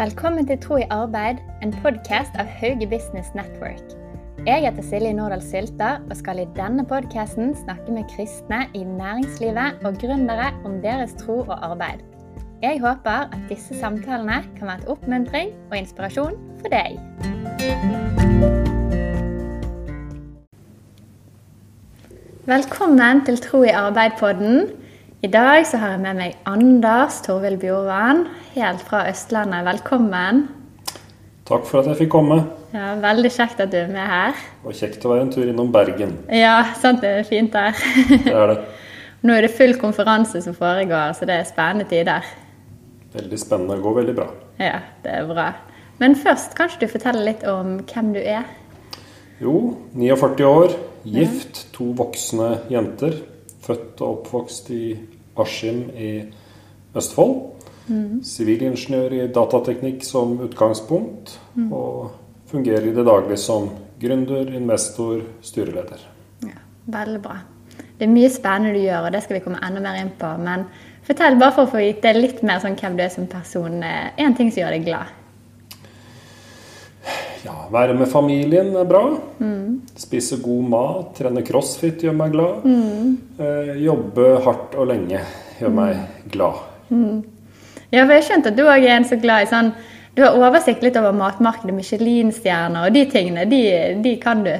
Velkommen til Tro i arbeid, en podkast av Hauge Business Network. Jeg heter Silje Nordahl Sylta og skal i denne podkasten snakke med kristne i næringslivet og gründere om deres tro og arbeid. Jeg håper at disse samtalene kan være et oppmuntring og inspirasjon for deg. Velkommen til Tro i arbeid-podden. I dag så har jeg med meg Anders Torvild Bjorvann, helt fra Østlandet. Velkommen. Takk for at jeg fikk komme. Ja, Veldig kjekt at du er med her. Og kjekt å være en tur innom Bergen. Ja, sant det er fint der. Det er det. Nå er det full konferanse som foregår, så det er spennende tider. Veldig spennende. Det går veldig bra. Ja, det er bra. Men først, kanskje du forteller litt om hvem du er? Jo, 49 år, gift, to voksne jenter. Født og oppvokst i Askim i Østfold. Sivilingeniør i datateknikk som utgangspunkt. Og fungerer i det daglige som gründer, investor, styreleder. Ja, Veldig bra. Det er mye spennende du gjør, og det skal vi komme enda mer inn på. Men fortell bare for å få gitt deg litt mer sånn hvem du er som person. Én ting som gjør deg glad. Ja, være med familien er bra. Spise god mat, trene crossfit gjør meg glad. Eh, jobbe hardt og lenge gjør meg glad. Ja, for jeg skjønte at du òg er en så glad i sånn Du har oversikt litt over matmarkedet, Michelin-stjerner og de tingene. De, de kan du.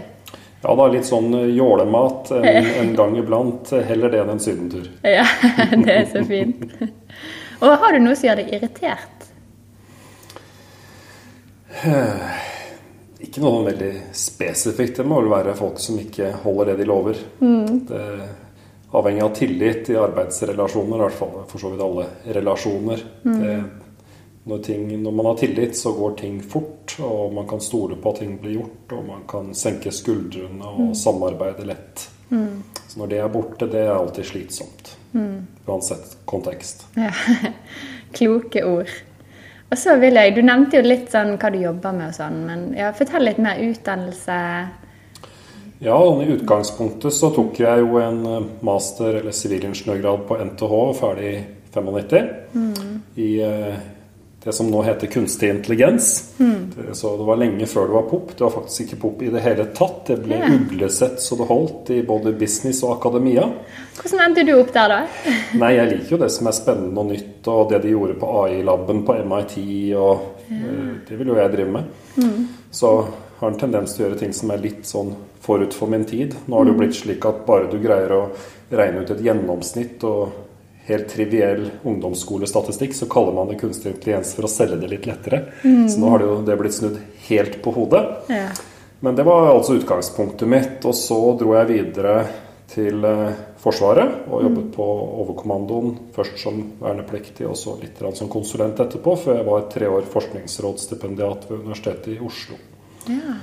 Ja da, litt sånn jålemat en, en gang iblant. Heller det enn en sydentur. Ja, det er så fint. Og har du noe som gjør deg irritert? Ikke noe veldig spesifikt. Det må vel være folk som ikke holder det de lover. Det er avhengig av tillit i arbeidsrelasjoner, i hvert fall for så vidt alle relasjoner. Det, når, ting, når man har tillit, så går ting fort, og man kan stole på at ting blir gjort, og man kan senke skuldrene og samarbeide lett. Så når det er borte, det er alltid slitsomt. Uansett kontekst. Ja, Kloke ord. Og så vil jeg, Du nevnte jo litt sånn hva du jobber med og sånn, men ja, fortell litt mer utdannelse. Ja, i utgangspunktet så tok jeg jo en eh, master- eller sivilingeniørgrad på NTH, ferdig i 95. I eh, det som nå heter kunstig intelligens. Mm. Så det var lenge før det var pop. Det var faktisk ikke pop i det hele tatt. Det ble Ja. uglesett så det holdt i både business og akademia. Hvordan endte du opp der, da? Nei, jeg liker jo det som er spennende og nytt, og det de gjorde på AI-laben på MIT, og eh, det vil jo jeg drive med. Så har en tendens til å gjøre ting som er litt sånn forut for min tid. Nå har det jo blitt slik at bare du greier å regne ut et gjennomsnitt og helt triviell ungdomsskolestatistikk, så kaller man det kunstig intelligens for å selge det litt lettere. Så nå har det jo det blitt snudd helt på hodet. Ja. Men det var altså utgangspunktet mitt. Og så dro jeg videre til eh, Forsvaret og jobbet på overkommandoen. Først som vernepliktig og så litt som konsulent etterpå, før jeg var tre år forskningsrådsstipendiat ved Universitetet i Oslo. ja.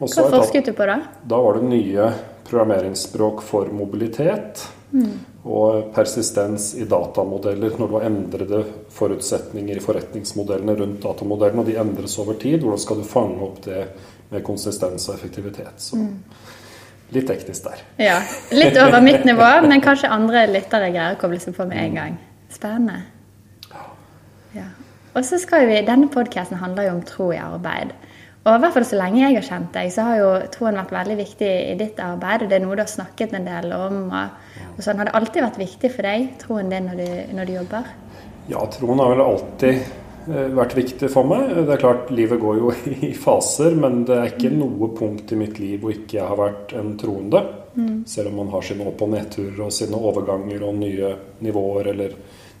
Hva forsket du på, da? da var det nye programmeringsspråk for mobilitet og persistens i datamodeller når du har endrede forutsetninger i forretningsmodellene rundt datamodellene, og de endres over tid. Hvordan skal du fange opp det med konsistens og effektivitet? Så litt teknisk der. Ja, Litt over mitt nivå, men kanskje andre lyttere greier å koble seg på med en gang. Spennende. Ja. Og så skal vi, Denne podkasten handler jo om tro i arbeid. Og i hvert fall så lenge jeg har kjent deg, så har jo troen vært veldig viktig i ditt arbeid. og Det er noe du har snakket en del om. Og, og sånn. Har det alltid vært viktig for deg, troen din, når du, når du jobber? Ja, troen har vel alltid eh, vært viktig for meg. Det er klart, livet går jo i faser, men det er ikke noe punkt i mitt liv hvor ikke jeg har vært en troende. Selv om man har sine opp- og nedturer og sine overganger og nye nivåer eller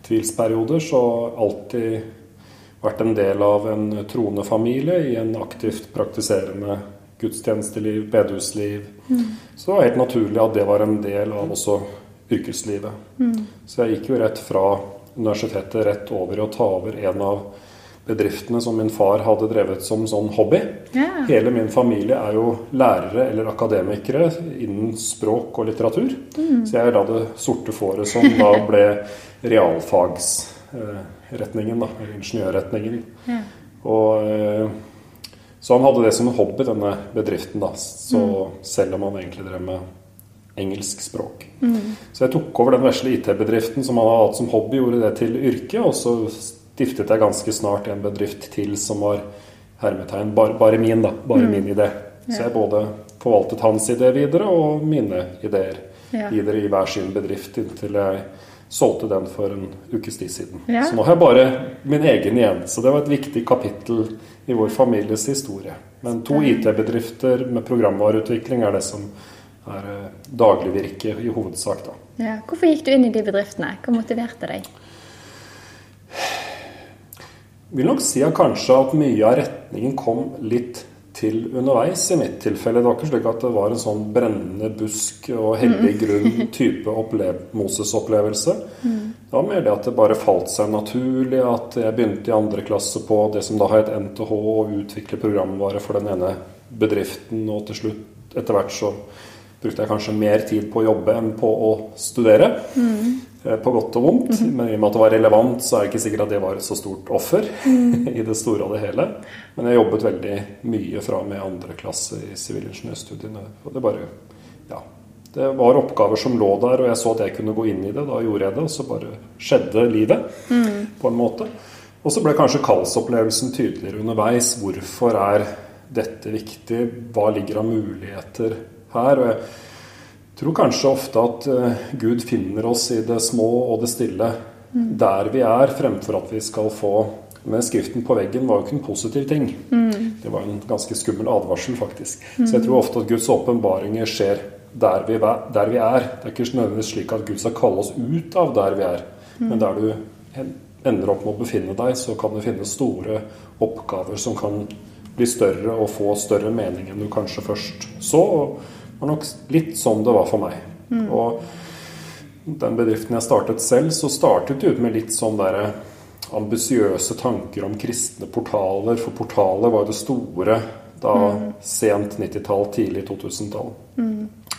tvilsperioder, så alltid vært en del av en troende familie i en aktivt praktiserende gudstjenesteliv, bedehusliv. Så det var helt naturlig at det var en del av også yrkeslivet. Så jeg gikk jo rett fra universitetet rett over å ta over en av bedriftene som min far hadde drevet som sånn hobby. Yeah. Hele min familie er jo lærere eller akademikere innen språk og litteratur. Så jeg er da det sorte fåret som da ble realfagsretningen, da, eller ingeniørretningen. Yeah. Og eh, så han hadde det som en hobby, denne bedriften, da. Så selv om han egentlig drev med engelsk språk. Så jeg tok over den vesle IT-bedriften som han hadde hatt som hobby, gjorde det til yrke. Og så stiftet jeg ganske snart en bedrift til som var hermetegn bare, bare min, da. Bare Mm. min idé. Så jeg både forvaltet hans idé videre og mine ideer Ja. videre i hver sin bedrift inntil jeg solgte den for en ukes tid siden. Ja. Så nå har jeg bare min egen igjen. Så det var et viktig kapittel i vår families historie. Men to IT-bedrifter med programvareutvikling er det som er eh, dagligvirke i hovedsak, da. Ja. Hvorfor gikk du inn i de bedriftene? Hva motiverte deg? Jeg vil nok si at kanskje at mye av retningen kom litt til underveis i mitt tilfelle. Det var ikke slik at det var en sånn brennende busk og hellig grunn type Moses-opplevelse. Det var mer det at det bare falt seg naturlig, at jeg begynte i andre klasse på det som da het NTH, å utvikle programvare for den ene bedriften, og til slutt, etter hvert så brukte jeg kanskje mer tid på å jobbe enn på å studere. Mm. På godt og vondt. Men i og med at det var relevant, så er det ikke sikkert at det var et så stort offer i det store og det hele. Men jeg jobbet veldig mye fra med andre klasse i sivilingeniørstudiene. Og det bare Ja. Det var oppgaver som lå der, og jeg så at jeg kunne gå inn i det. Da gjorde jeg det, og så bare skjedde livet på en måte. Og så ble kanskje kallsopplevelsen tydeligere underveis. Hvorfor er dette viktig? Hva ligger av muligheter her? Og jeg tror kanskje ofte at eh, Gud finner oss i det små og det stille der vi er, fremfor at vi skal få Men skriften på veggen var jo ikke en positiv ting. Det var en ganske skummel advarsel, faktisk. Så jeg tror ofte at Guds åpenbaringer skjer der vi, der vi er. Det er ikke nødvendigvis slik at Gud skal kalle oss ut av der vi er, men der du ender opp med å befinne deg, så kan du finne store oppgaver som kan bli større og få større mening enn du kanskje først så. Og var nok litt sånn det var for meg. Og den bedriften jeg startet selv, så startet det ut med litt sånn derre ambisiøse tanker om kristne portaler. For portaler var jo det store da sent 90-tall, tidlig 2000-tall.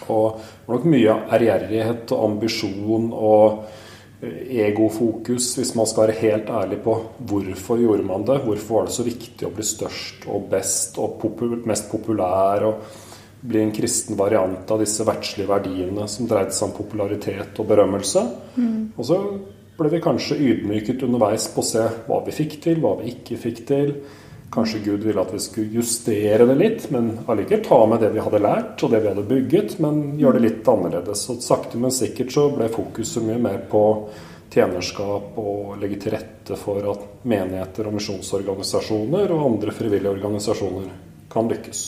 Og det var nok mye ærgjerrighet og ambisjon og eh, egofokus, hvis man skal være helt ærlig på hvorfor gjorde man det. Hvorfor var det så viktig å bli størst og best og popul mest populær og bli en kristen variant av disse verdslige verdiene som dreide seg om popularitet og berømmelse. Og så ble vi kanskje ydmyket underveis på å se hva vi fikk til, hva vi ikke fikk til. Kanskje Gud ville at vi skulle justere det litt, men allikevel ta med det vi hadde lært og det vi hadde bygget, men gjøre det litt annerledes. Og sakte, men sikkert så ble fokuset mye mer på tjenerskap og legge til rette for at menigheter og misjonsorganisasjoner og andre frivillige organisasjoner kan lykkes.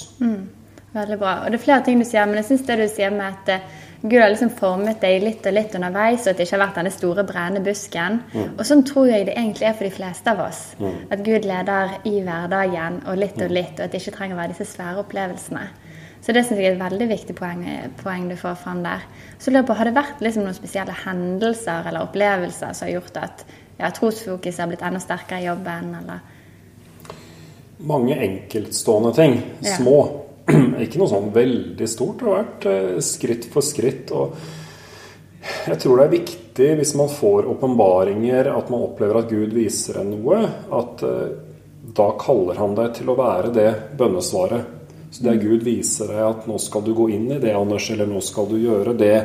Veldig bra. Og det er flere ting du sier, men jeg syns det du sier med at eh, Gud har liksom formet deg litt og litt underveis, og at det ikke har vært denne store brennende busken. Og sånn tror jeg det egentlig er for de fleste av oss. At Gud leder i hverdagen og litt og litt, og at det ikke trenger å være disse svære opplevelsene. Så det syns jeg er et veldig viktig poeng, poeng du får fram der. Så lurer jeg på, Har det vært liksom noen spesielle hendelser eller opplevelser som har gjort at ja, trosfokuset har blitt enda sterkere i jobben, eller Mange enkeltstående ting. Ja. Ikke noe sånn veldig stort. Det har vært eh, skritt for skritt. Og jeg tror det er viktig hvis man får åpenbaringer, at man opplever at Gud viser en noe, at eh, da kaller han deg til å være det bønnesvaret. Så det er Gud viser deg at nå skal du gå inn i det, Anders, eller nå skal du gjøre det.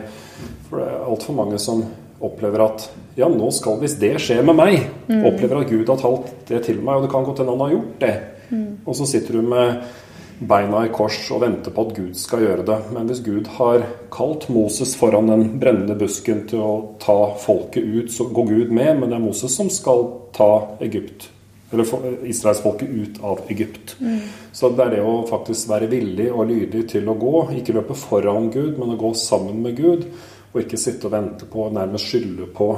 For det er altfor mange som opplever at ja, nå skal hvis det skjer med meg. Opplever at Gud har talt det til meg, og det kan godt hende han har gjort det. Og så sitter du med beina i kors og venter på at Gud skal gjøre det. Men hvis Gud har kalt Moses foran den brennende busken til å ta folket ut, så går Gud med, men det er Moses som skal ta Egypt. Eller israelsfolket ut av Egypt. Så det er det å faktisk være villig og lydig til å gå. Ikke løpe foran Gud, men å gå sammen med Gud. Og ikke sitte og vente på, nærmest skylde på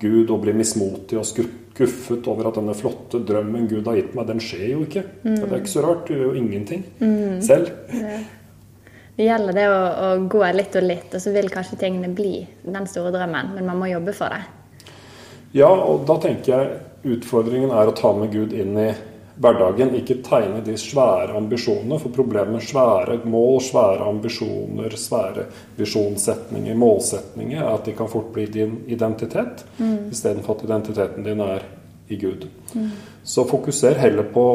Gud og bli mismotig og skuffet over at denne flotte drømmen Gud har gitt meg, den skjer jo ikke. Det er ikke så rart. Du gjør jo ingenting selv. Det gjelder det å, å gå litt og litt, og så vil kanskje tingene bli den store drømmen, men man må jobbe for det. Ja, og da tenker jeg utfordringen er å ta med Gud inn i hverdagen. Ikke tegne de svære ambisjonene, for problemet med svære mål, svære ambisjoner, svære visjonssetninger, målsetninger, er at de kan fort bli din identitet, mm. istedenfor at identiteten din er i Gud. Så fokuser heller på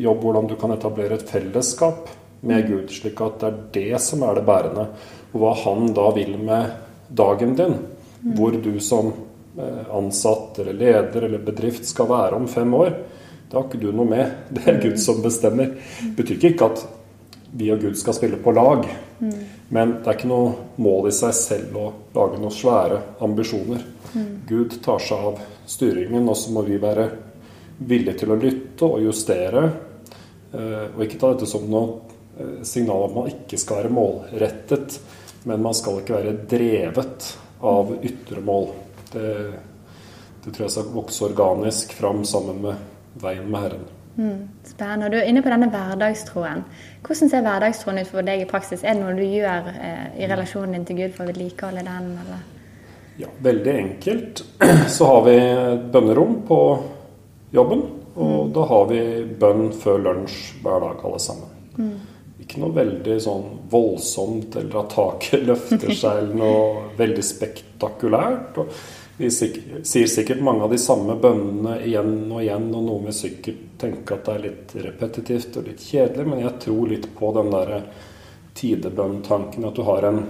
jobb hvordan du kan etablere et fellesskap med Gud, slik at det er det som er det bærende. Og hva han da vil med dagen din, hvor du som eh, ansatt eller leder eller bedrift skal være om fem år, det har ikke du noe med. Det er Gud som bestemmer. Det betyr ikke at vi og Gud skal spille på lag. Men det er ikke noe mål i seg selv å lage noen svære ambisjoner. Gud tar seg av styringen, og så må vi være villige til å lytte og justere. eh, Og ikke ta dette som noe eh, signal om man ikke skal være målrettet. Men man skal ikke være drevet av ytre mål. Det, det tror jeg skal vokse organisk fram sammen med veien med Herren. Spennende. Du er inne på denne hverdagstroen. Hvordan ser hverdagstroen ut for deg i praksis? Er det noe du gjør eh, i relasjonen din til Gud for å vedlikeholde den? Eller? Ja, veldig enkelt. Så har vi et bønnerom på jobben. Og da har vi bønn før lunsj hver dag, alle sammen. Ikke noe veldig sånn voldsomt eller at taket løfter seg eller noe veldig spektakulært. Og vi sier sikkert mange av de samme bønnene igjen og igjen, og noen vil sikkert tenke at det er litt repetitivt og litt kjedelig, men jeg tror litt på den derre tidebønntanken, at du har en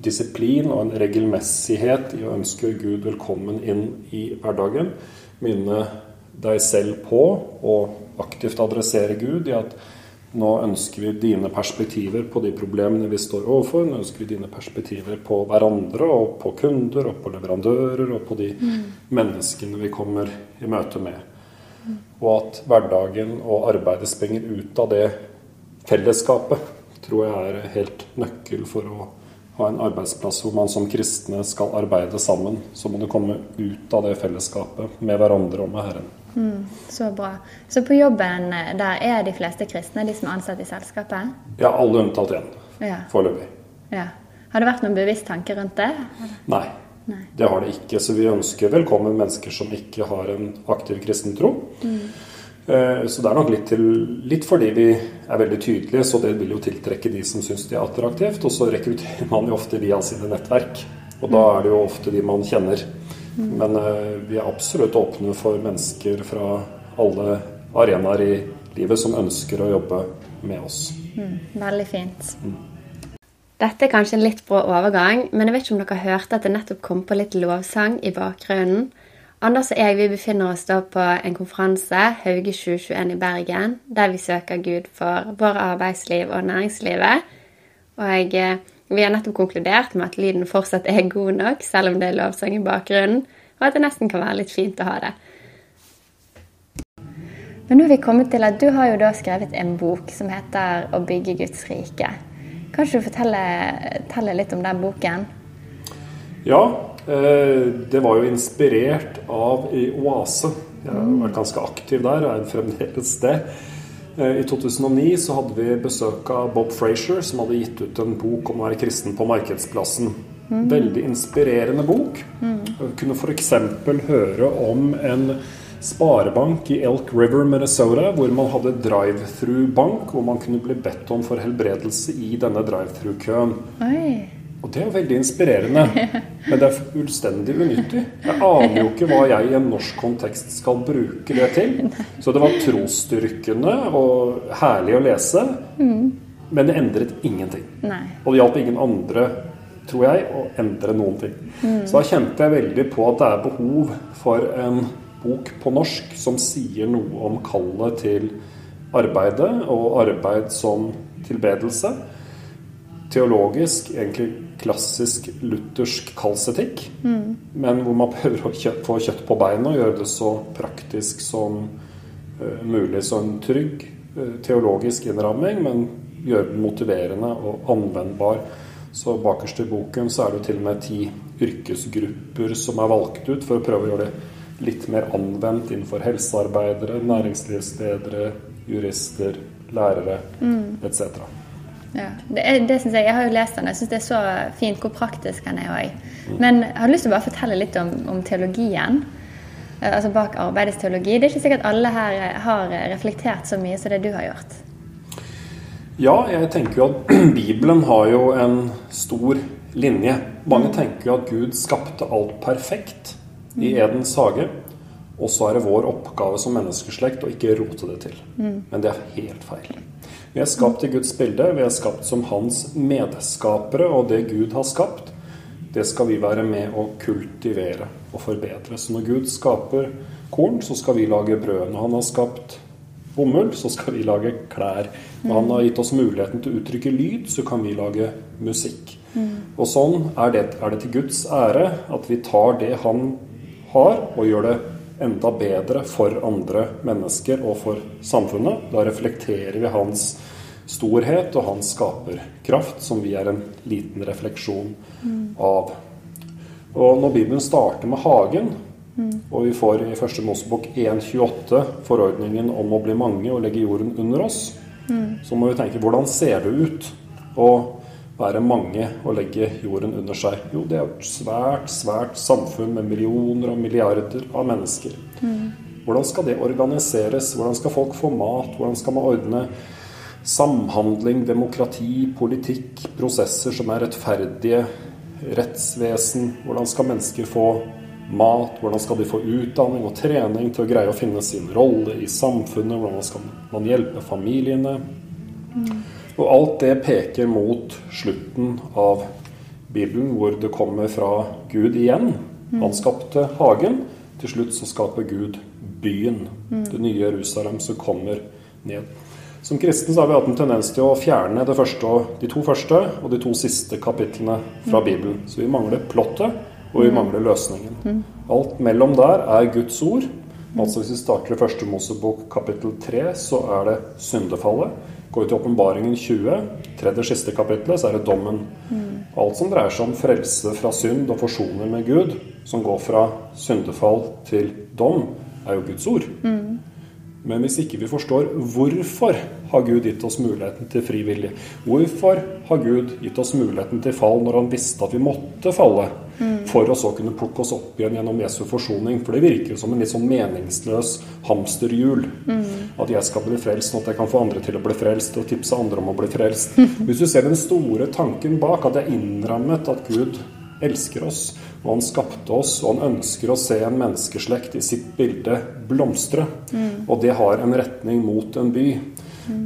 disiplin og en regelmessighet i å ønske Gud velkommen inn i hverdagen. Minne deg selv på og aktivt adressere Gud i at nå ønsker vi dine perspektiver på de problemene vi står overfor. Nå ønsker vi dine perspektiver på hverandre og på kunder og på leverandører og på de menneskene vi kommer i møte med. Og at hverdagen og arbeidet springer ut av det fellesskapet, tror jeg er helt nøkkel for å ha en arbeidsplass hvor man som kristne skal arbeide sammen. Så må du komme ut av det fellesskapet med hverandre og med Herren. Så bra. Så på jobben eh, der er de fleste kristne, de som er ansatt i selskapet? Ja, alle unntatt én, Ja. foreløpig. ja. Har det vært noen bevisst tanke rundt det? Nei, Nei. det har det ikke. Så vi ønsker velkommen mennesker som ikke har en aktiv kristen tro. Mm. Så det er nok litt, til, litt fordi vi er veldig tydelige, så det vil jo tiltrekke de som syns det er attraktivt. Og så rekrutterer man jo ofte via sine nettverk. Og da er det jo ofte de man kjenner. Men eh, vi er absolutt åpne for mennesker fra alle arenaer i livet som ønsker å jobbe med oss. Veldig fint. Dette er kanskje en litt brå overgang, men jeg vet ikke om dere hørte at det nettopp kom på litt lovsang i bakgrunnen. Anders og jeg vi befinner oss da på en konferanse, Hauge 2021 i Bergen, der vi søker Gud for våre arbeidsliv og næringslivet. Og eh, vi har nettopp konkludert med at lyden fortsatt er god nok, selv om det er lovsang i bakgrunnen, og at det nesten kan være litt fint å ha det. Men nå er vi kommet til at du har jo da skrevet en bok som heter 'Å bygge Guds rike'. Kan du fortelle, fortelle litt om den boken? Ja, eh, det var jo inspirert av i Oase. Jeg har vært ganske aktiv der, og er fremdeles det. Eh, I 2009 så hadde vi besøk av Bob Frazier, som hadde gitt ut en bok om å være kristen på markedsplassen. Veldig inspirerende bok. Mm. kunne f.eks. høre om en sparebank i Elk River, Minnesota, hvor man hadde drive-through-bank, hvor man kunne bli bedt om for helbredelse i denne drive-through-køen. Og det er jo veldig inspirerende, men det er fullstendig unyttig. Jeg aner jo ikke hva jeg i en norsk kontekst skal bruke det til. Så det var trosstyrkende og herlig å lese, men det endret ingenting. Og det hjalp ingen andre, tror jeg, å endre noen ting. Så da kjente jeg veldig på at det er behov for en bok på norsk som sier noe om kallet til arbeidet og arbeid som tilbedelse teologisk, egentlig klassisk luthersk kallsetikk, men hvor man prøver å kjø få kjøtt på beina og gjøre det så praktisk som uh, mulig. Så en trygg uh, teologisk innramming, men gjøre den motiverende og anvendbar. Så bakerst i boken så er det jo til og med ti yrkesgrupper som er valgt ut for å prøve å gjøre det litt mer anvendt innenfor helsearbeidere, næringslivsledere, jurister, lærere etc. Ja, det, er- det synes jeg, jeg har jo lest den, jeg syns det er så fint hvor praktisk den er òg. Men jeg har lyst til å bare fortelle litt om, om teologien. eh, Altså bak arbeidets teologi. Det er ikke sikkert alle her eh, har reflektert så mye som det du har gjort. Ja, jeg tenker jo at Bibelen har jo en stor linje. Mange tenker jo at Gud skapte alt perfekt i Edens hage. Og så er det vår oppgave som menneskeslekt å ikke rote det til. Men det er helt feil. Vi er skapt i Guds bilde. Vi er skapt som hans medskapere. Og det Gud har skapt, det skal vi være med å kultivere. og forbedre. Så når Gud skaper korn, så skal vi lage brød. Når han har skapt bomull, så skal vi lage klær. Når han har gitt oss muligheten til å uttrykke lyd, så kan vi lage musikk. Og sånn er det, er det til Guds ære at vi tar det han har, og gjør det enda bedre for andre mennesker og for samfunnet. Da reflekterer vi hans storhet og hans skaperkraft, som vi er en liten refleksjon av. Og når Bibelen starter med hagen, og vi får i første Mosebok 1.28 forordningen om å bli mange og legge jorden under oss, så må vi tenke hvordan ser det ut å være mange og legge jorden under seg? Jo, det er et svært, svært samfunn med millioner og milliarder av mennesker. Hvordan skal det organiseres? Hvordan skal folk få mat? Hvordan skal man ordne samhandling, demokrati, politikk, prosesser som er rettferdige, rettsvesen? Hvordan skal mennesker få mat? Hvordan skal de få utdanning og trening til å greie å finne sin rolle i samfunnet? Hvordan skal man hjelpe familiene? Og alt det peker mot slutten av Bibelen, hvor det kommer fra Gud igjen. Han skapte hagen. Til slutt så skaper Gud byen. Det nye Jerusalem som kommer ned. Som kristen så har vi hatt en tendens til å fjerne første, de to første og de to siste kapitlene fra Bibelen. Så vi mangler plottet, og vi mangler løsningen. Alt mellom der er Guds ord. Altså Hvis vi starter i første Mosebok kapittel 3, så er det syndefallet. Går vi til åpenbaringen 20, tredje siste kapittelet, så er det dommen. Alt som dreier seg om frelse fra synd og forsoning med Gud, som går fra syndefall til dom, er jo Guds ord. Men hvis ikke vi forstår hvorfor har Gud gitt oss muligheten til fri vilje, hvorfor har Gud gitt oss muligheten til fall når han visste at vi måtte falle, for å så kunne plukke oss opp igjen gjennom Jesu forsoning. For det virker jo som en litt sånn meningsløs hamsterhjul. At jeg skal bli frelst, sånn at jeg kan få andre til å bli frelst, og tipse andre om å bli frelst. Hvis du ser den store tanken bak, at det er innrammet at Gud elsker oss, og han skapte oss, og han ønsker å se en menneskeslekt i sitt bilde blomstre. Og det har en retning mot en by.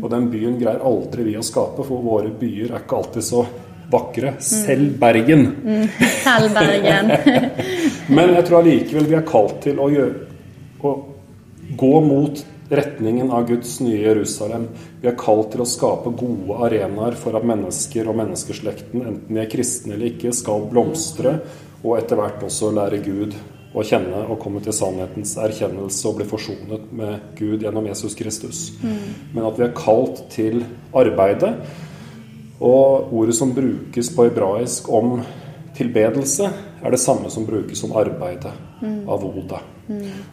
Og den byen greier aldri vi å skape, for våre byer er ikke alltid så vakre. Selv Bergen. Selv Bergen. Men jeg tror allikevel vi er kalt til å, gjøre, å gå mot retningen av Guds nye Jerusalem. Vi er kalt til å skape gode arenaer for at mennesker og menneskeslekten, enten de er kristne eller ikke, skal blomstre, og etter hvert også lære Gud å kjenne og komme til sannhetens erkjennelse og bli forsonet med Gud gjennom Jesus Kristus. Men at vi er kalt til arbeidet. Og ordet som brukes på hebraisk om tilbedelse, er det samme som brukes om arbeidet av Oda.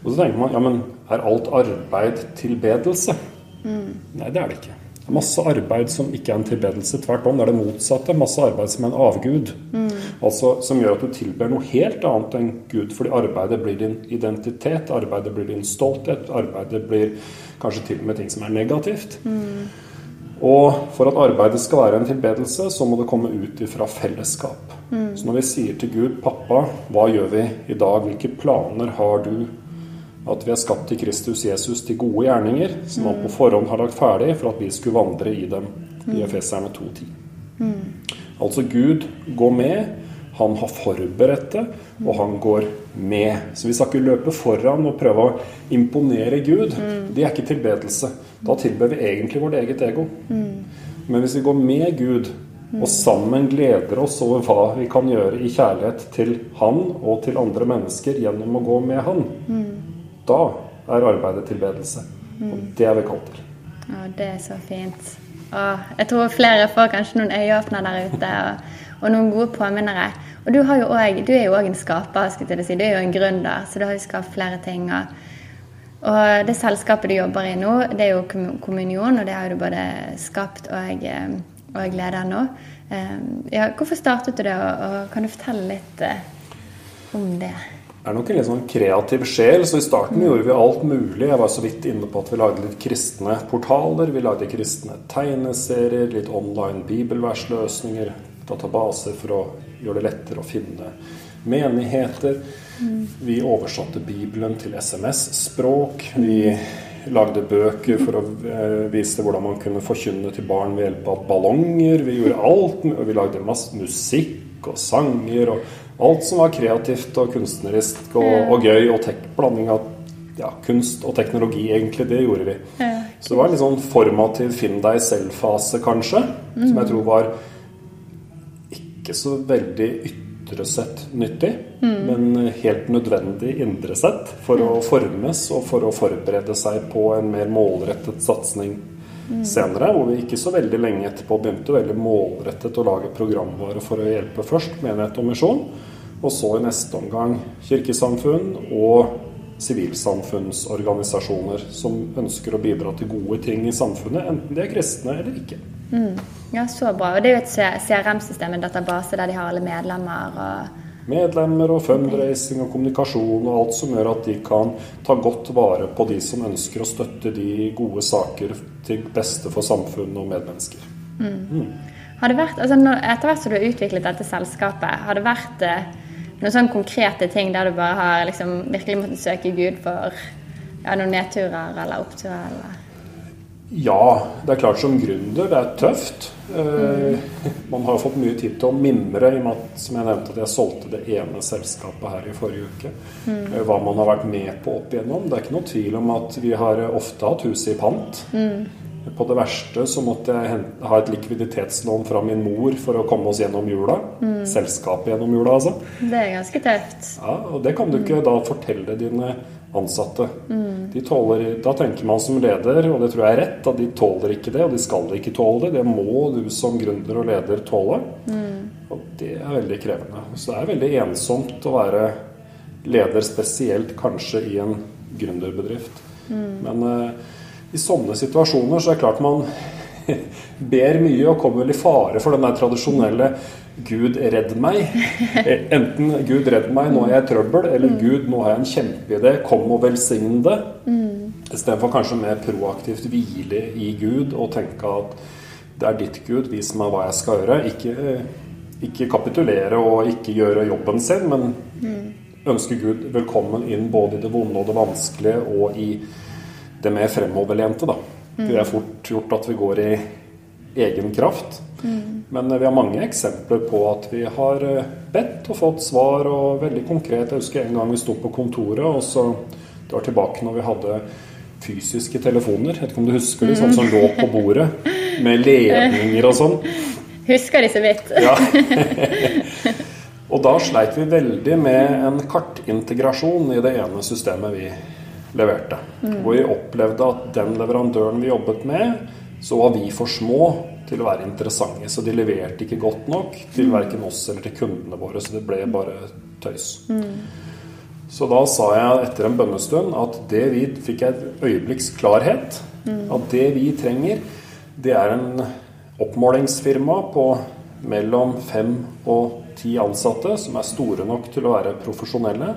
Og så tenker man ja, men er alt arbeid tilbedelse? Nei, det er det ikke. Masse arbeid som ikke er en tilbedelse. Tvert om, det er det motsatte. Masse arbeid som er en avgud. Altså Som gjør at du tilber noe helt annet enn Gud. Fordi arbeidet blir din identitet, arbeidet blir din stolthet, arbeidet blir kanskje til og med ting som er negativt. Og for at arbeidet skal være en tilbedelse, så må det komme ut ifra fellesskap. Så når vi sier til Gud 'Pappa, hva gjør vi i dag? Hvilke planer har du?' At vi er skapt til Kristus Jesus til gode gjerninger, som han på forhånd har lagt ferdig for at vi skulle vandre i dem. I Efeserne 2.10. Altså Gud går med. Han har forberedt det, og han går med. Så vi skal ikke løpe foran og prøve å imponere Gud. Det er ikke tilbedelse. Da tilber vi egentlig vårt eget ego. Men hvis vi går med Gud og sammen gleder oss over hva vi kan gjøre i kjærlighet til Han og til andre mennesker gjennom å gå med Han, da er arbeidet tilbedelse. Og det er vi kalt til. Ja, det er så fint. Åh, jeg tror flere får kanskje noen øyeåpner der ute, og, og noen gode påminnere. Og du, har jo også, du er jo òg en skaper, skulle jeg si. Du er jo en gründer, så du har jo skapt flere ting. Og, og det selskapet du jobber i nå, det er jo Kom- Kommunion, og det har du både skapt og, eh, og leder nå. Eh, Ja, hvorfor startet du det, og, og kan du fortelle litt eh, om det? Er nok en litt sånn kreativ sjel, så i starten gjorde vi alt mulig. Jeg var så vidt inne på at vi lagde litt kristne portaler. Vi lagde kristne tegneserier, litt online bibelversløsninger, databaser for å gjøre det lettere å finne menigheter. Vi oversatte Bibelen til SMS-språk. Vi lagde bøker for å eh, vise hvordan man kunne forkynne til barn ved hjelp av ballonger. Vi gjorde alt. og Vi lagde masse musikk og sanger og alt som var kreativt og kunstnerisk og, og gøy, og blanding av ja, kunst og teknologi, egentlig. Det gjorde vi. Så det var en litt sånn formativ finn deg selv-fase, kanskje. Som jeg tror var ikke så veldig ytre sett nyttig, men helt nødvendig indre sett for å formes og for å forberede seg på en mer målrettet satsing senere. Hvor vi ikke så veldig lenge etterpå begynte veldig målrettet å lage programvare for å hjelpe først menighet og misjon, og så i neste omgang kirkesamfunn og sivilsamfunnsorganisasjoner som ønsker å bidra til gode ting i samfunnet, enten de er kristne eller ikke. Ja, så bra. Og det er jo et CRM-system, en database der de har alle medlemmer og Medlemmer og fundraising og kommunikasjon og alt som gjør at de kan ta godt vare på de som ønsker å støtte de gode saker til beste for samfunn og medmennesker. Har det vært, altså Etter hvert som du har utviklet dette selskapet, har det vært eh, noen sånne konkrete ting der du bare har liksom virkelig måttet søke Gud for ja, noen nedturer eller oppturer? eller... Ja, det er klart som gründer, det er tøft. Eh, man har fått mye tid til å mimre i og med at som jeg nevnte, at jeg solgte det ene selskapet her i forrige uke. Eh, Hva man har vært med på opp igjennom. Det er ikke noe tvil om at vi har ofte hatt huset i pant. På det verste så måtte jeg ha et likviditetslån fra min mor for å komme oss gjennom jula. Selskapet gjennom jula, altså. Det er ganske tøft. Ja, og det kan du ikke da fortelle dine ansatte. De tåler, da tenker man som leder, og det tror jeg er rett, at de tåler ikke det, og de skal ikke tåle det. Det må du som gründer og leder tåle. Og det er veldig krevende. Så det er veldig ensomt å være leder, spesielt kanskje i en gründerbedrift. Men uh, i sånne situasjoner så er det klart man ber mye og kommer vel i fare for den der tradisjonelle 'Gud, redd meg'. Eh, Enten 'Gud, redd meg, nå er jeg i trøbbel', eller 'Gud, nå har jeg en kjempeidé, kom og velsign det'. Istedenfor kanskje mer proaktivt hvile i Gud og tenke at det er ditt Gud, vis meg hva jeg skal gjøre. Ikke, ikke kapitulere og ikke gjøre jobben sin, men ønske Gud velkommen inn både i det vonde og det vanskelige og i det mer fremoverlente. da. Det er fort gjort at vi går i egen kraft. Men vi har mange eksempler på at vi har eh, bedt og fått svar, og veldig konkret. Jeg husker en gang vi sto på kontoret, og så Det var tilbake når vi hadde fysiske telefoner. Jeg vet ikke om du husker de, sånne som lå på bordet, med ledninger og sånn. Husker de så vidt. Ja. og da sleit vi veldig med en kartintegrasjon i det ene systemet vi leverte. Hvor vi opplevde at den leverandøren vi jobbet med, så var vi for små til å være interessante. Så de leverte ikke godt nok til verken oss eller til kundene våre. Så det ble bare tøys. Så da sa jeg etter en bønnestund at det vi fikk et øyeblikks klarhet. At det vi trenger, det er en oppmålingsfirma på mellom fem og ti ansatte som er store nok til å være profesjonelle,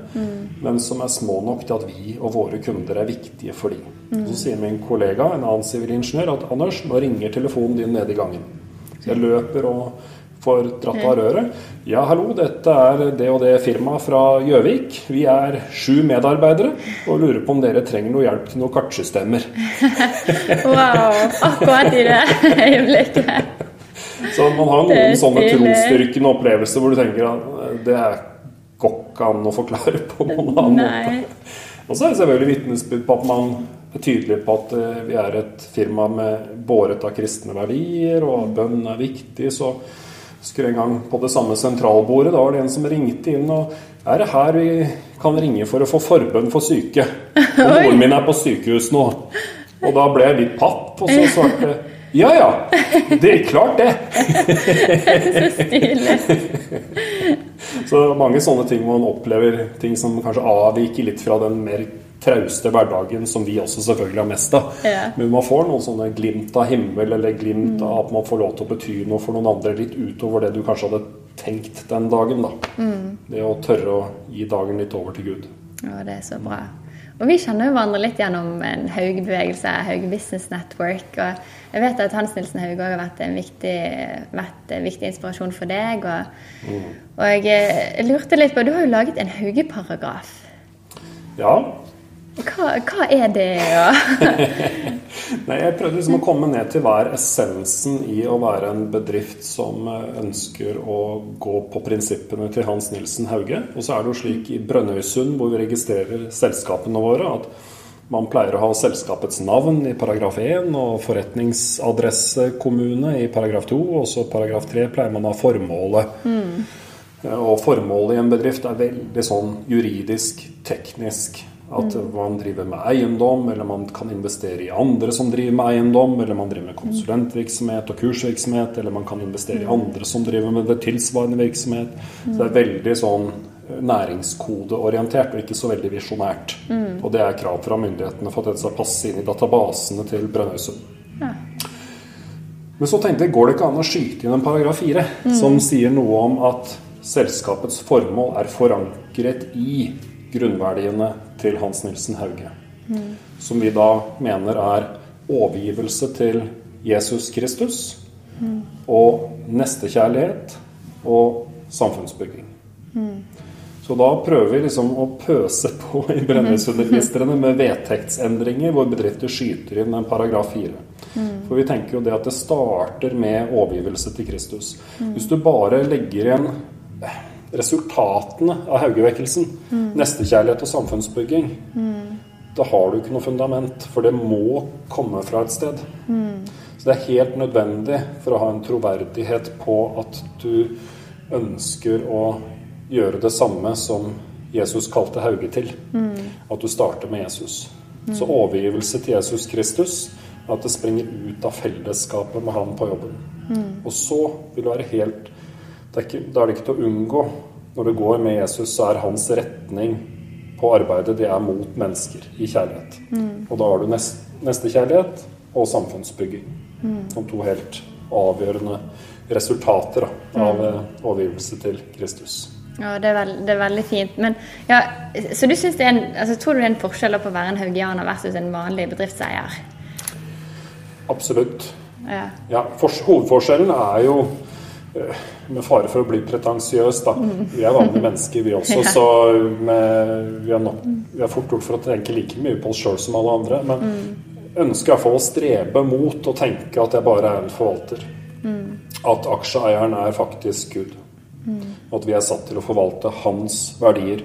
men som er små nok til at vi og våre kunder er viktige for dem. Mm. Så sier min kollega, en annen sivilingeniør, at Anders, nå ringer telefonen din nede i gangen. Så jeg løper og får dratt av røret. Ja, hallo, dette er det og det firmaet fra Gjøvik. Vi er sju medarbeidere og lurer på om dere trenger noe hjelp til noen kartsystemer. Wow, akkurat i det øyeblikket. Så man har noen sånne trosstyrkende opplevelser hvor du tenker at det er går ikke an å forklare på noen annen Nei. måte. Og så er det selvfølgelig vitnesbyrd på at man er tydelig på at eh, vi er et firma med båret av kristne verdier, og at bønn er viktig. Så husker en gang på det samme sentralbordet, da var det en som ringte inn og er det her vi kan ringe for å få forbønn for syke? Og moren min er på sykehus nå. Og da ble jeg litt papp, og så svarte ja ja, det er klart det. Så stilig. Så mange sånne ting man opplever ting som kanskje avviker litt fra den mer trauste hverdagen som vi også selvfølgelig har mest av. Ja. Men man får noen sånne glimt av himmel, eller glimt av at man får lov til å bety noe for noen andre litt utover det du kanskje hadde tenkt den dagen. da. Det å tørre å gi dagen litt over til Gud. Ja, det er så bra. Og vi kjenner jo hverandre litt gjennom en Hauge-bevegelse, Hauge Business Network. Og jeg vet at Hans Nilsen Hauge har vært en viktig, vært en viktig inspirasjon for deg. Og, og jeg, eh, lurte litt på Du har jo laget en Hauge-paragraf. Ja, Hva, hva er det? Og, Nei, Jeg prøvde liksom å komme ned til hva er essensen i å være en bedrift som eh, ønsker å gå på prinsippene til Hans Nilsen Hauge. Og så er det jo slik i Brønnøysund, hvor vi registrerer selskapene våre, at man pleier å ha selskapets navn i paragraf 1 og forretningsadresse kommune i paragraf 2. Og så paragraf 3 pleier man å ha formålet. Mm. Og formålet i en bedrift er veldig sånn juridisk, teknisk. At mm. man driver med eiendom, eller man kan investere i andre som driver med eiendom, eller man driver med konsulentvirksomhet og kursvirksomhet, eller man kan investere i mm. andre som driver med det tilsvarende virksomhet. Så det er veldig sånn eh, næringskodeorientert og ikke så veldig visjonært. Mm. Og det er krav fra myndighetene for at dette skal passe inn i databasene til Brønnøysund. Ja. Men så tenkte jeg, går det ikke an å skyte inn en paragraf 4 mm. som sier noe om at selskapets formål er forankret i grunnverdiene til Hans Nilsen Hauge. Mm. Som vi da mener er overgivelse til Jesus Kristus mm. og nestekjærlighet og samfunnsbygging. Mm. Så da prøver vi liksom å pøse på i Brønnøysundregistrene med vedtektsendringer hvor bedrifter skyter inn en paragraf 4. For vi tenker jo det at det starter med overgivelse til Kristus. Hvis du bare legger igjen resultatene av Haugevekkelsen, mm. nestekjærlighet og samfunnsbygging, mm. da har du ikke noe fundament. For det må komme fra et sted. Mm. Så det er helt nødvendig for å ha en troverdighet på at du ønsker å gjøre det samme som Jesus kalte Hauge til. Mm. At du starter med Jesus. Mm. Så overgivelse til Jesus Kristus, at det springer ut av fellesskapet med han på jobben. Mm. Og så vil du være helt da er det ikke til å unngå. Når du går med Jesus, så er hans retning på arbeidet det er mot mennesker i kjærlighet. Mm. Og da har du nest, nestekjærlighet og samfunnsbygging mm. som to helt avgjørende resultater da, av mm. Eh, overgivelse til Kristus. Ja, det er, veld, det er, veldig fint. Men, ja, så du synes det er en, altså, tror du det er en forskjell på å være en haugianer versus en vanlig bedriftseier? Absolutt. Ja. ja for, hovedforskjellen er jo med fare for å bli pretensiøs, da. Vi er vanlige mennesker, vi også, så med, vi, har nok, vi er fort gjort for å tenke like mye på oss sjøl som alle andre. Men mm. ønsker iallfall å strebe mot å tenke at jeg bare er en forvalter. Mm. At aksjeeieren er faktisk Gud. Mm. At vi er satt til å forvalte hans verdier.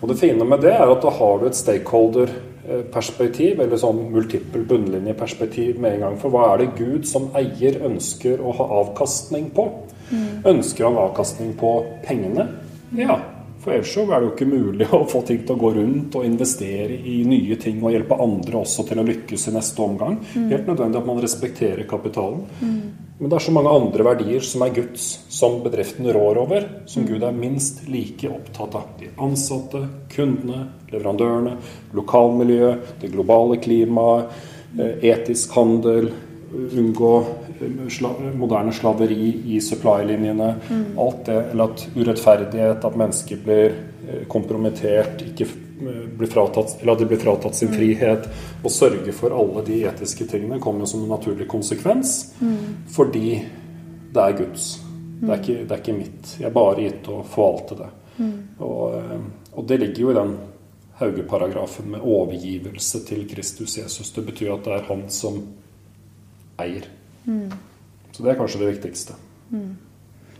Og det fine med det er at da har du et stakeholder-perspektiv, eller sånn multiple bunnlinjeperspektiv med en gang. For hva er det Gud som eier ønsker å ha avkastning på? Mm. Ønsker han avkastning på pengene? Ja. For ellers så er det jo ikke mulig å få ting til å gå rundt og investere i nye ting og hjelpe andre også til å lykkes i neste omgang. Mm. Helt nødvendig at man respekterer kapitalen. Mm. Men det er så mange andre verdier som er Guds, som bedriften rår over, som mm. Gud er minst like opptatt av. De ansatte, kundene, leverandørene, lokalmiljøet, det globale klimaet, eh, etisk handel, unngå sla moderne slaveri i supply-linjene. Mm. Alt det, eller at urettferdighet, at mennesker blir eh, kompromittert, ikke eh, blir fratatt, eller at de blir fratatt sin mm. frihet. Å sørge for alle de etiske tingene kommer som en naturlig konsekvens mm. fordi det er Guds. Det er, ikke, det er, ikke, mitt. Jeg er bare gitt å forvalte det. Mm. Og, eh, og det ligger jo i den Hauge-paragrafen med overgivelse til Kristus Jesus. Det betyr at det er han som eier. Mm. Så det er kanskje det viktigste. Mm.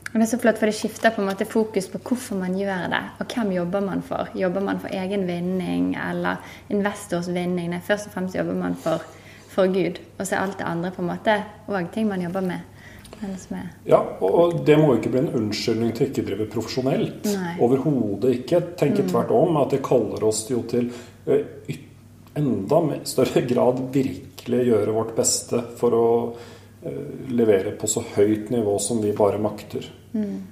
Og Det er så flott, for det skifter på en måte fokus på hvorfor man gjør det. Og hvem jobber man for? Jobber man for egen vinning eller investors vinning? Nei, først og fremst jobber man for, for Gud. Og så er alt det andre på en måte òg ting man jobber med. Ja, og det må jo ikke bli en unnskyldning til ikke å drive profesjonelt. Overhodet ikke. Tenke mm. tvert om at det kaller oss jo til enda større grad virkelig gjøre vårt beste for å levere på så høyt nivå som vi bare makter. Mm.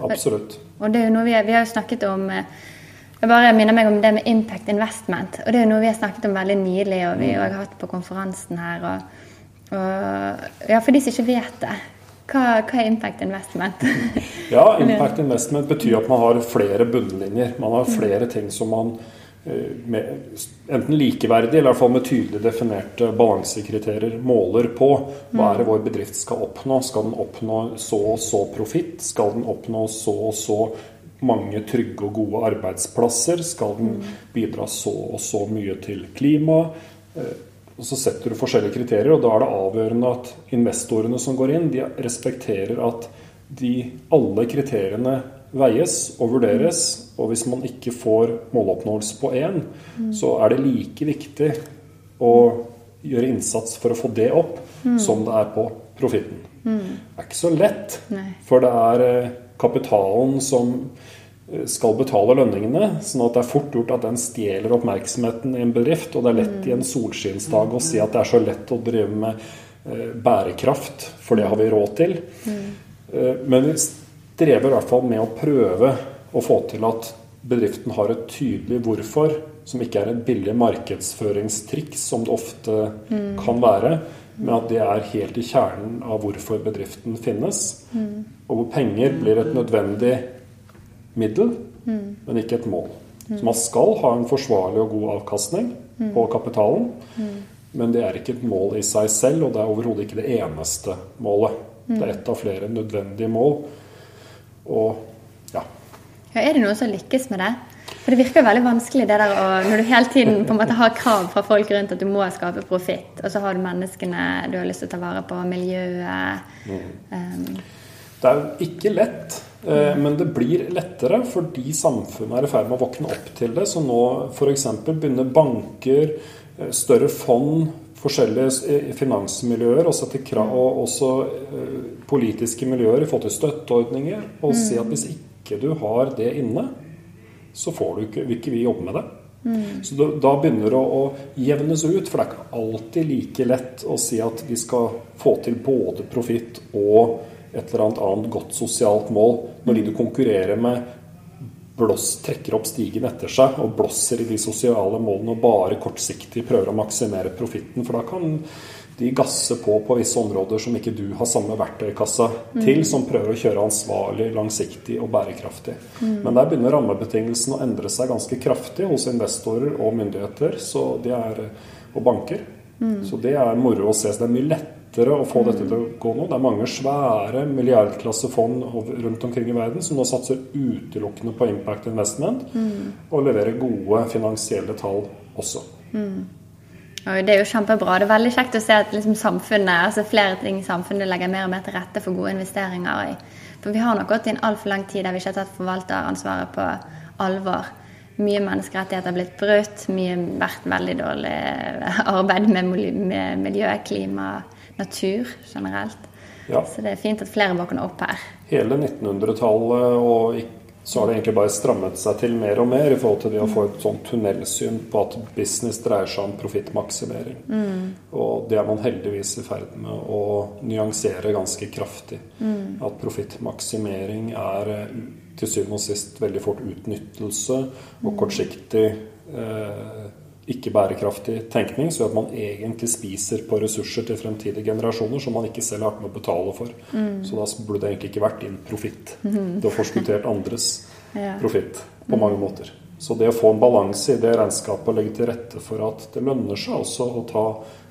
Absolutt. Og det er jo noe vi, vi har jo snakket om eh, jeg bare minner meg om det med impact investment. Og det er jo noe vi har snakket om veldig nylig, og vi mm. har hatt på konferansen her. Og, og, ja, for de som ikke vet det. Hva, hva er impact investment? ja, impact investment betyr at man har flere bunnlinjer. Man har mm. flere ting som man Eh, enten likeverdig eller i hvert fall med tydelig definerte balansekriterier måler på hva er det vår bedrift skal oppnå. Skal den oppnå så og så profitt? Skal den oppnå så og så mange trygge og gode arbeidsplasser? Skal den bidra så og så mye til klima? Eh, og så setter du forskjellige kriterier, og da er det avgjørende at investorene som går inn, de respekterer at de, alle kriteriene veies og vurderes. Og hvis man ikke får måloppnåelse på én, mm. så er det like viktig å gjøre innsats for å få det opp, mm. som det er på profitten. Mm. Det er ikke så lett, Nei. for det er eh, kapitalen som eh, skal betale lønningene. sånn at det er fort gjort at den stjeler oppmerksomheten i en bedrift. Og det er lett i en solskinnsdag å si at det er så lett å drive med eh, bærekraft, for det har vi råd til. Men vi strever i hvert fall med å prøve å få til at bedriften har et tydelig hvorfor, som ikke er et billig markedsføringstriks, som det ofte mm. kan være, men at det er helt i kjernen av hvorfor bedriften finnes. Mm. Og hvor penger blir et nødvendig middel, mm. men ikke et mål. Så man skal ha en forsvarlig og god avkastning på kapitalen, men det er ikke et mål i seg selv, og det er overhodet ikke det eneste målet. Det er ett av flere nødvendige mål. Og ja. ja. Er det noen som lykkes med det? For det virker veldig vanskelig det der å, når du hele tiden på en måte har krav fra folk rundt at du må skape profitt, og så har du menneskene du har lyst til å ta vare på, miljøet mm. um. Det er jo ikke lett, eh, men det blir lettere fordi samfunnet er i ferd med å våkne opp til det. Så nå f.eks. begynner banker, eh, større fond, forskjellige eh, finansmiljøer og sette krav, og også politiske miljøer i forhold til støtteordninger, og mm. si at hvis ikke du har det inne, så får du ikke, vil ikke vi jobbe med det. Mm. Så da, da, begynner det å, å jevnes ut, for det er ikke alltid like lett å si at vi skal få til både profitt og et eller annet annet godt sosialt mål når de du konkurrerer med, blås, trekker opp stigen etter seg og blåser i de sosiale målene og bare kortsiktig prøver å maksimere profitten. For da kan de gasser på på visse områder som ikke du har samme verktøykassa mm. til, som prøver å kjøre ansvarlig, langsiktig og bærekraftig. Mm. Men der begynner rammebetingelsene å endre seg ganske kraftig hos investorer og myndigheter er, og banker. Mm. Så det er moro å se. Så det er mye lettere å få dette til å gå nå. Det er mange svære milliardklassefond rundt omkring i verden som nå satser utelukkende på impact investment, mm. og leverer gode finansielle tall også. Mm. Og det er jo kjempebra. Det er veldig kjekt å se at liksom samfunnet, altså flere ting i samfunnet legger mer og mer til rette for gode investeringer. For vi har nok gått i en altfor lang tid der vi ikke har tatt forvalteransvaret på alvor. Mye menneskerettigheter har blitt brutt, mye vært veldig dårlig arbeid med miljø, klima, natur generelt. Ja. Så det er fint at flere våkner opp her. Hele 1900-tallet og så har det egentlig bare strammet seg til mer og mer i forhold til det å få et sånn tunnelsyn på at business dreier seg om profittmaksimering. Mm. Og det er man heldigvis i ferd med å nyansere ganske kraftig. Mm. At profittmaksimering er til syvende og sist veldig fort utnyttelse og mm. kortsiktig eh, ikke bærekraftig tenkning, så at man egentlig spiser på ressurser til fremtidige generasjoner som man ikke selv har vært med å betale for. Mm. Så da burde det egentlig ikke vært din profitt. Mm. Du har forskuttert andres ja. profitt på mm. mange måter. Så det å få en balanse i det regnskapet og legge til rette for at det lønner seg også å ta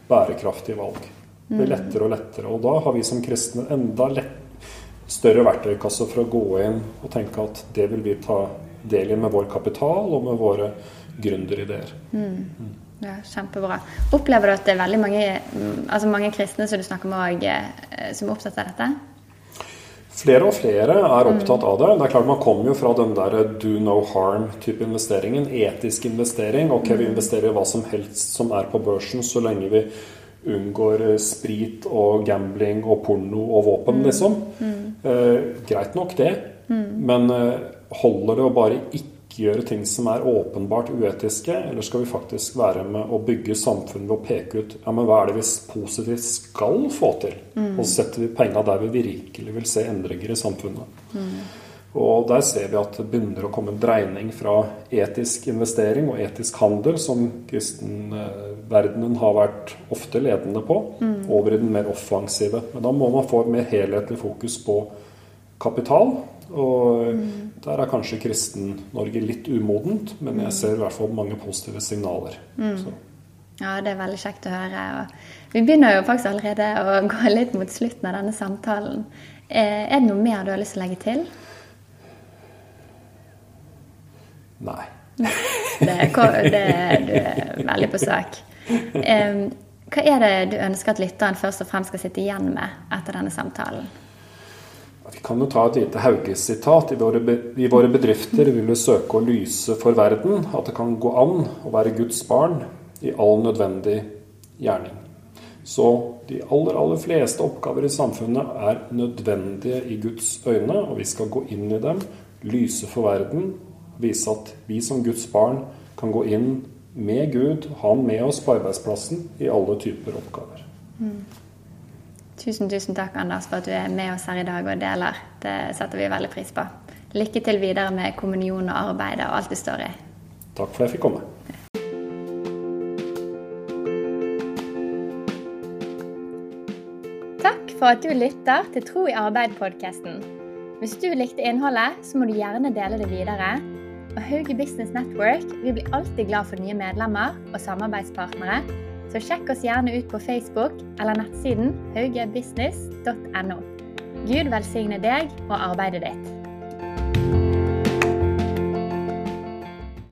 bærekraftige valg, det blir mm. lettere og lettere. Og da har vi som kristne enda lett, større verktøykasse for å gå inn og tenke at det vil vi ta del i med vår kapital og med våre gründerideer. Mm. Ja, kjempebra. Opplever du at det er veldig mange, mm, altså mange kristne som du snakker med også, eh, som er opptatt av dette? Flere og flere er opptatt av det. Det er klart Man kommer jo fra den der do no harm-type investeringen. Etisk investering. Ok, vi mm. investerer i hva som helst som er på børsen, så lenge vi unngår sprit og gambling og porno og våpen, mm. liksom. Mm. Eh, greit nok, det. Mm. Men eh, holder det å bare ikke gjøre ting som er åpenbart uetiske, eller skal vi faktisk være med å bygge samfunn ved å peke ut ja, men hva er det vi positivt skal få til? Mm. Og så setter vi penga der vi virkelig vil se endringer i samfunnet. Mm. Og der ser vi at det begynner å komme en dreining fra etisk investering og etisk handel, som kristenverdenen har vært ofte ledende på, mm. over i den mer offensive. Men da må man få et mer helhetlig fokus på kapital og mm. der er kanskje Kristen-Norge litt umodent, men jeg ser i hvert fall mange positive signaler. Mm. Ja, det er veldig kjekt å høre. Og vi begynner jo faktisk allerede å gå litt mot slutten av denne samtalen. Eh, er det noe mer du har lyst til å legge til? Nei. Det, det, du er veldig på sak. Hva er det du ønsker at lytteren først og fremst skal sitte igjen med etter denne samtalen? Vi kan jo ta et lite Hauge-sitat. I, våre bedrifter vil vi søke å lyse for verden at det kan gå an å være Guds barn i all nødvendig gjerning. Så de aller, aller fleste oppgaver i samfunnet er nødvendige i Guds øyne, og vi skal gå inn i dem, lyse for verden, vise at vi som Guds barn kan gå inn med Gud, ha han med oss på arbeidsplassen i alle typer oppgaver. Mm. Tusen, tusen takk, Anders, for at du er med oss her i dag og deler. Det setter vi veldig pris på. Lykke til videre med kommunion og arbeidet og alt du står i. Takk for at jeg fikk komme. Takk for at du lytter til Tro i arbeid-podkasten. Hvis du likte innholdet, så må du gjerne dele det videre. Og Hauge Business Network vi blir alltid glad for nye medlemmer og samarbeidspartnere så sjekk oss gjerne ut på Facebook eller nettsiden haugebusiness.no. Gud velsigne deg og arbeidet ditt.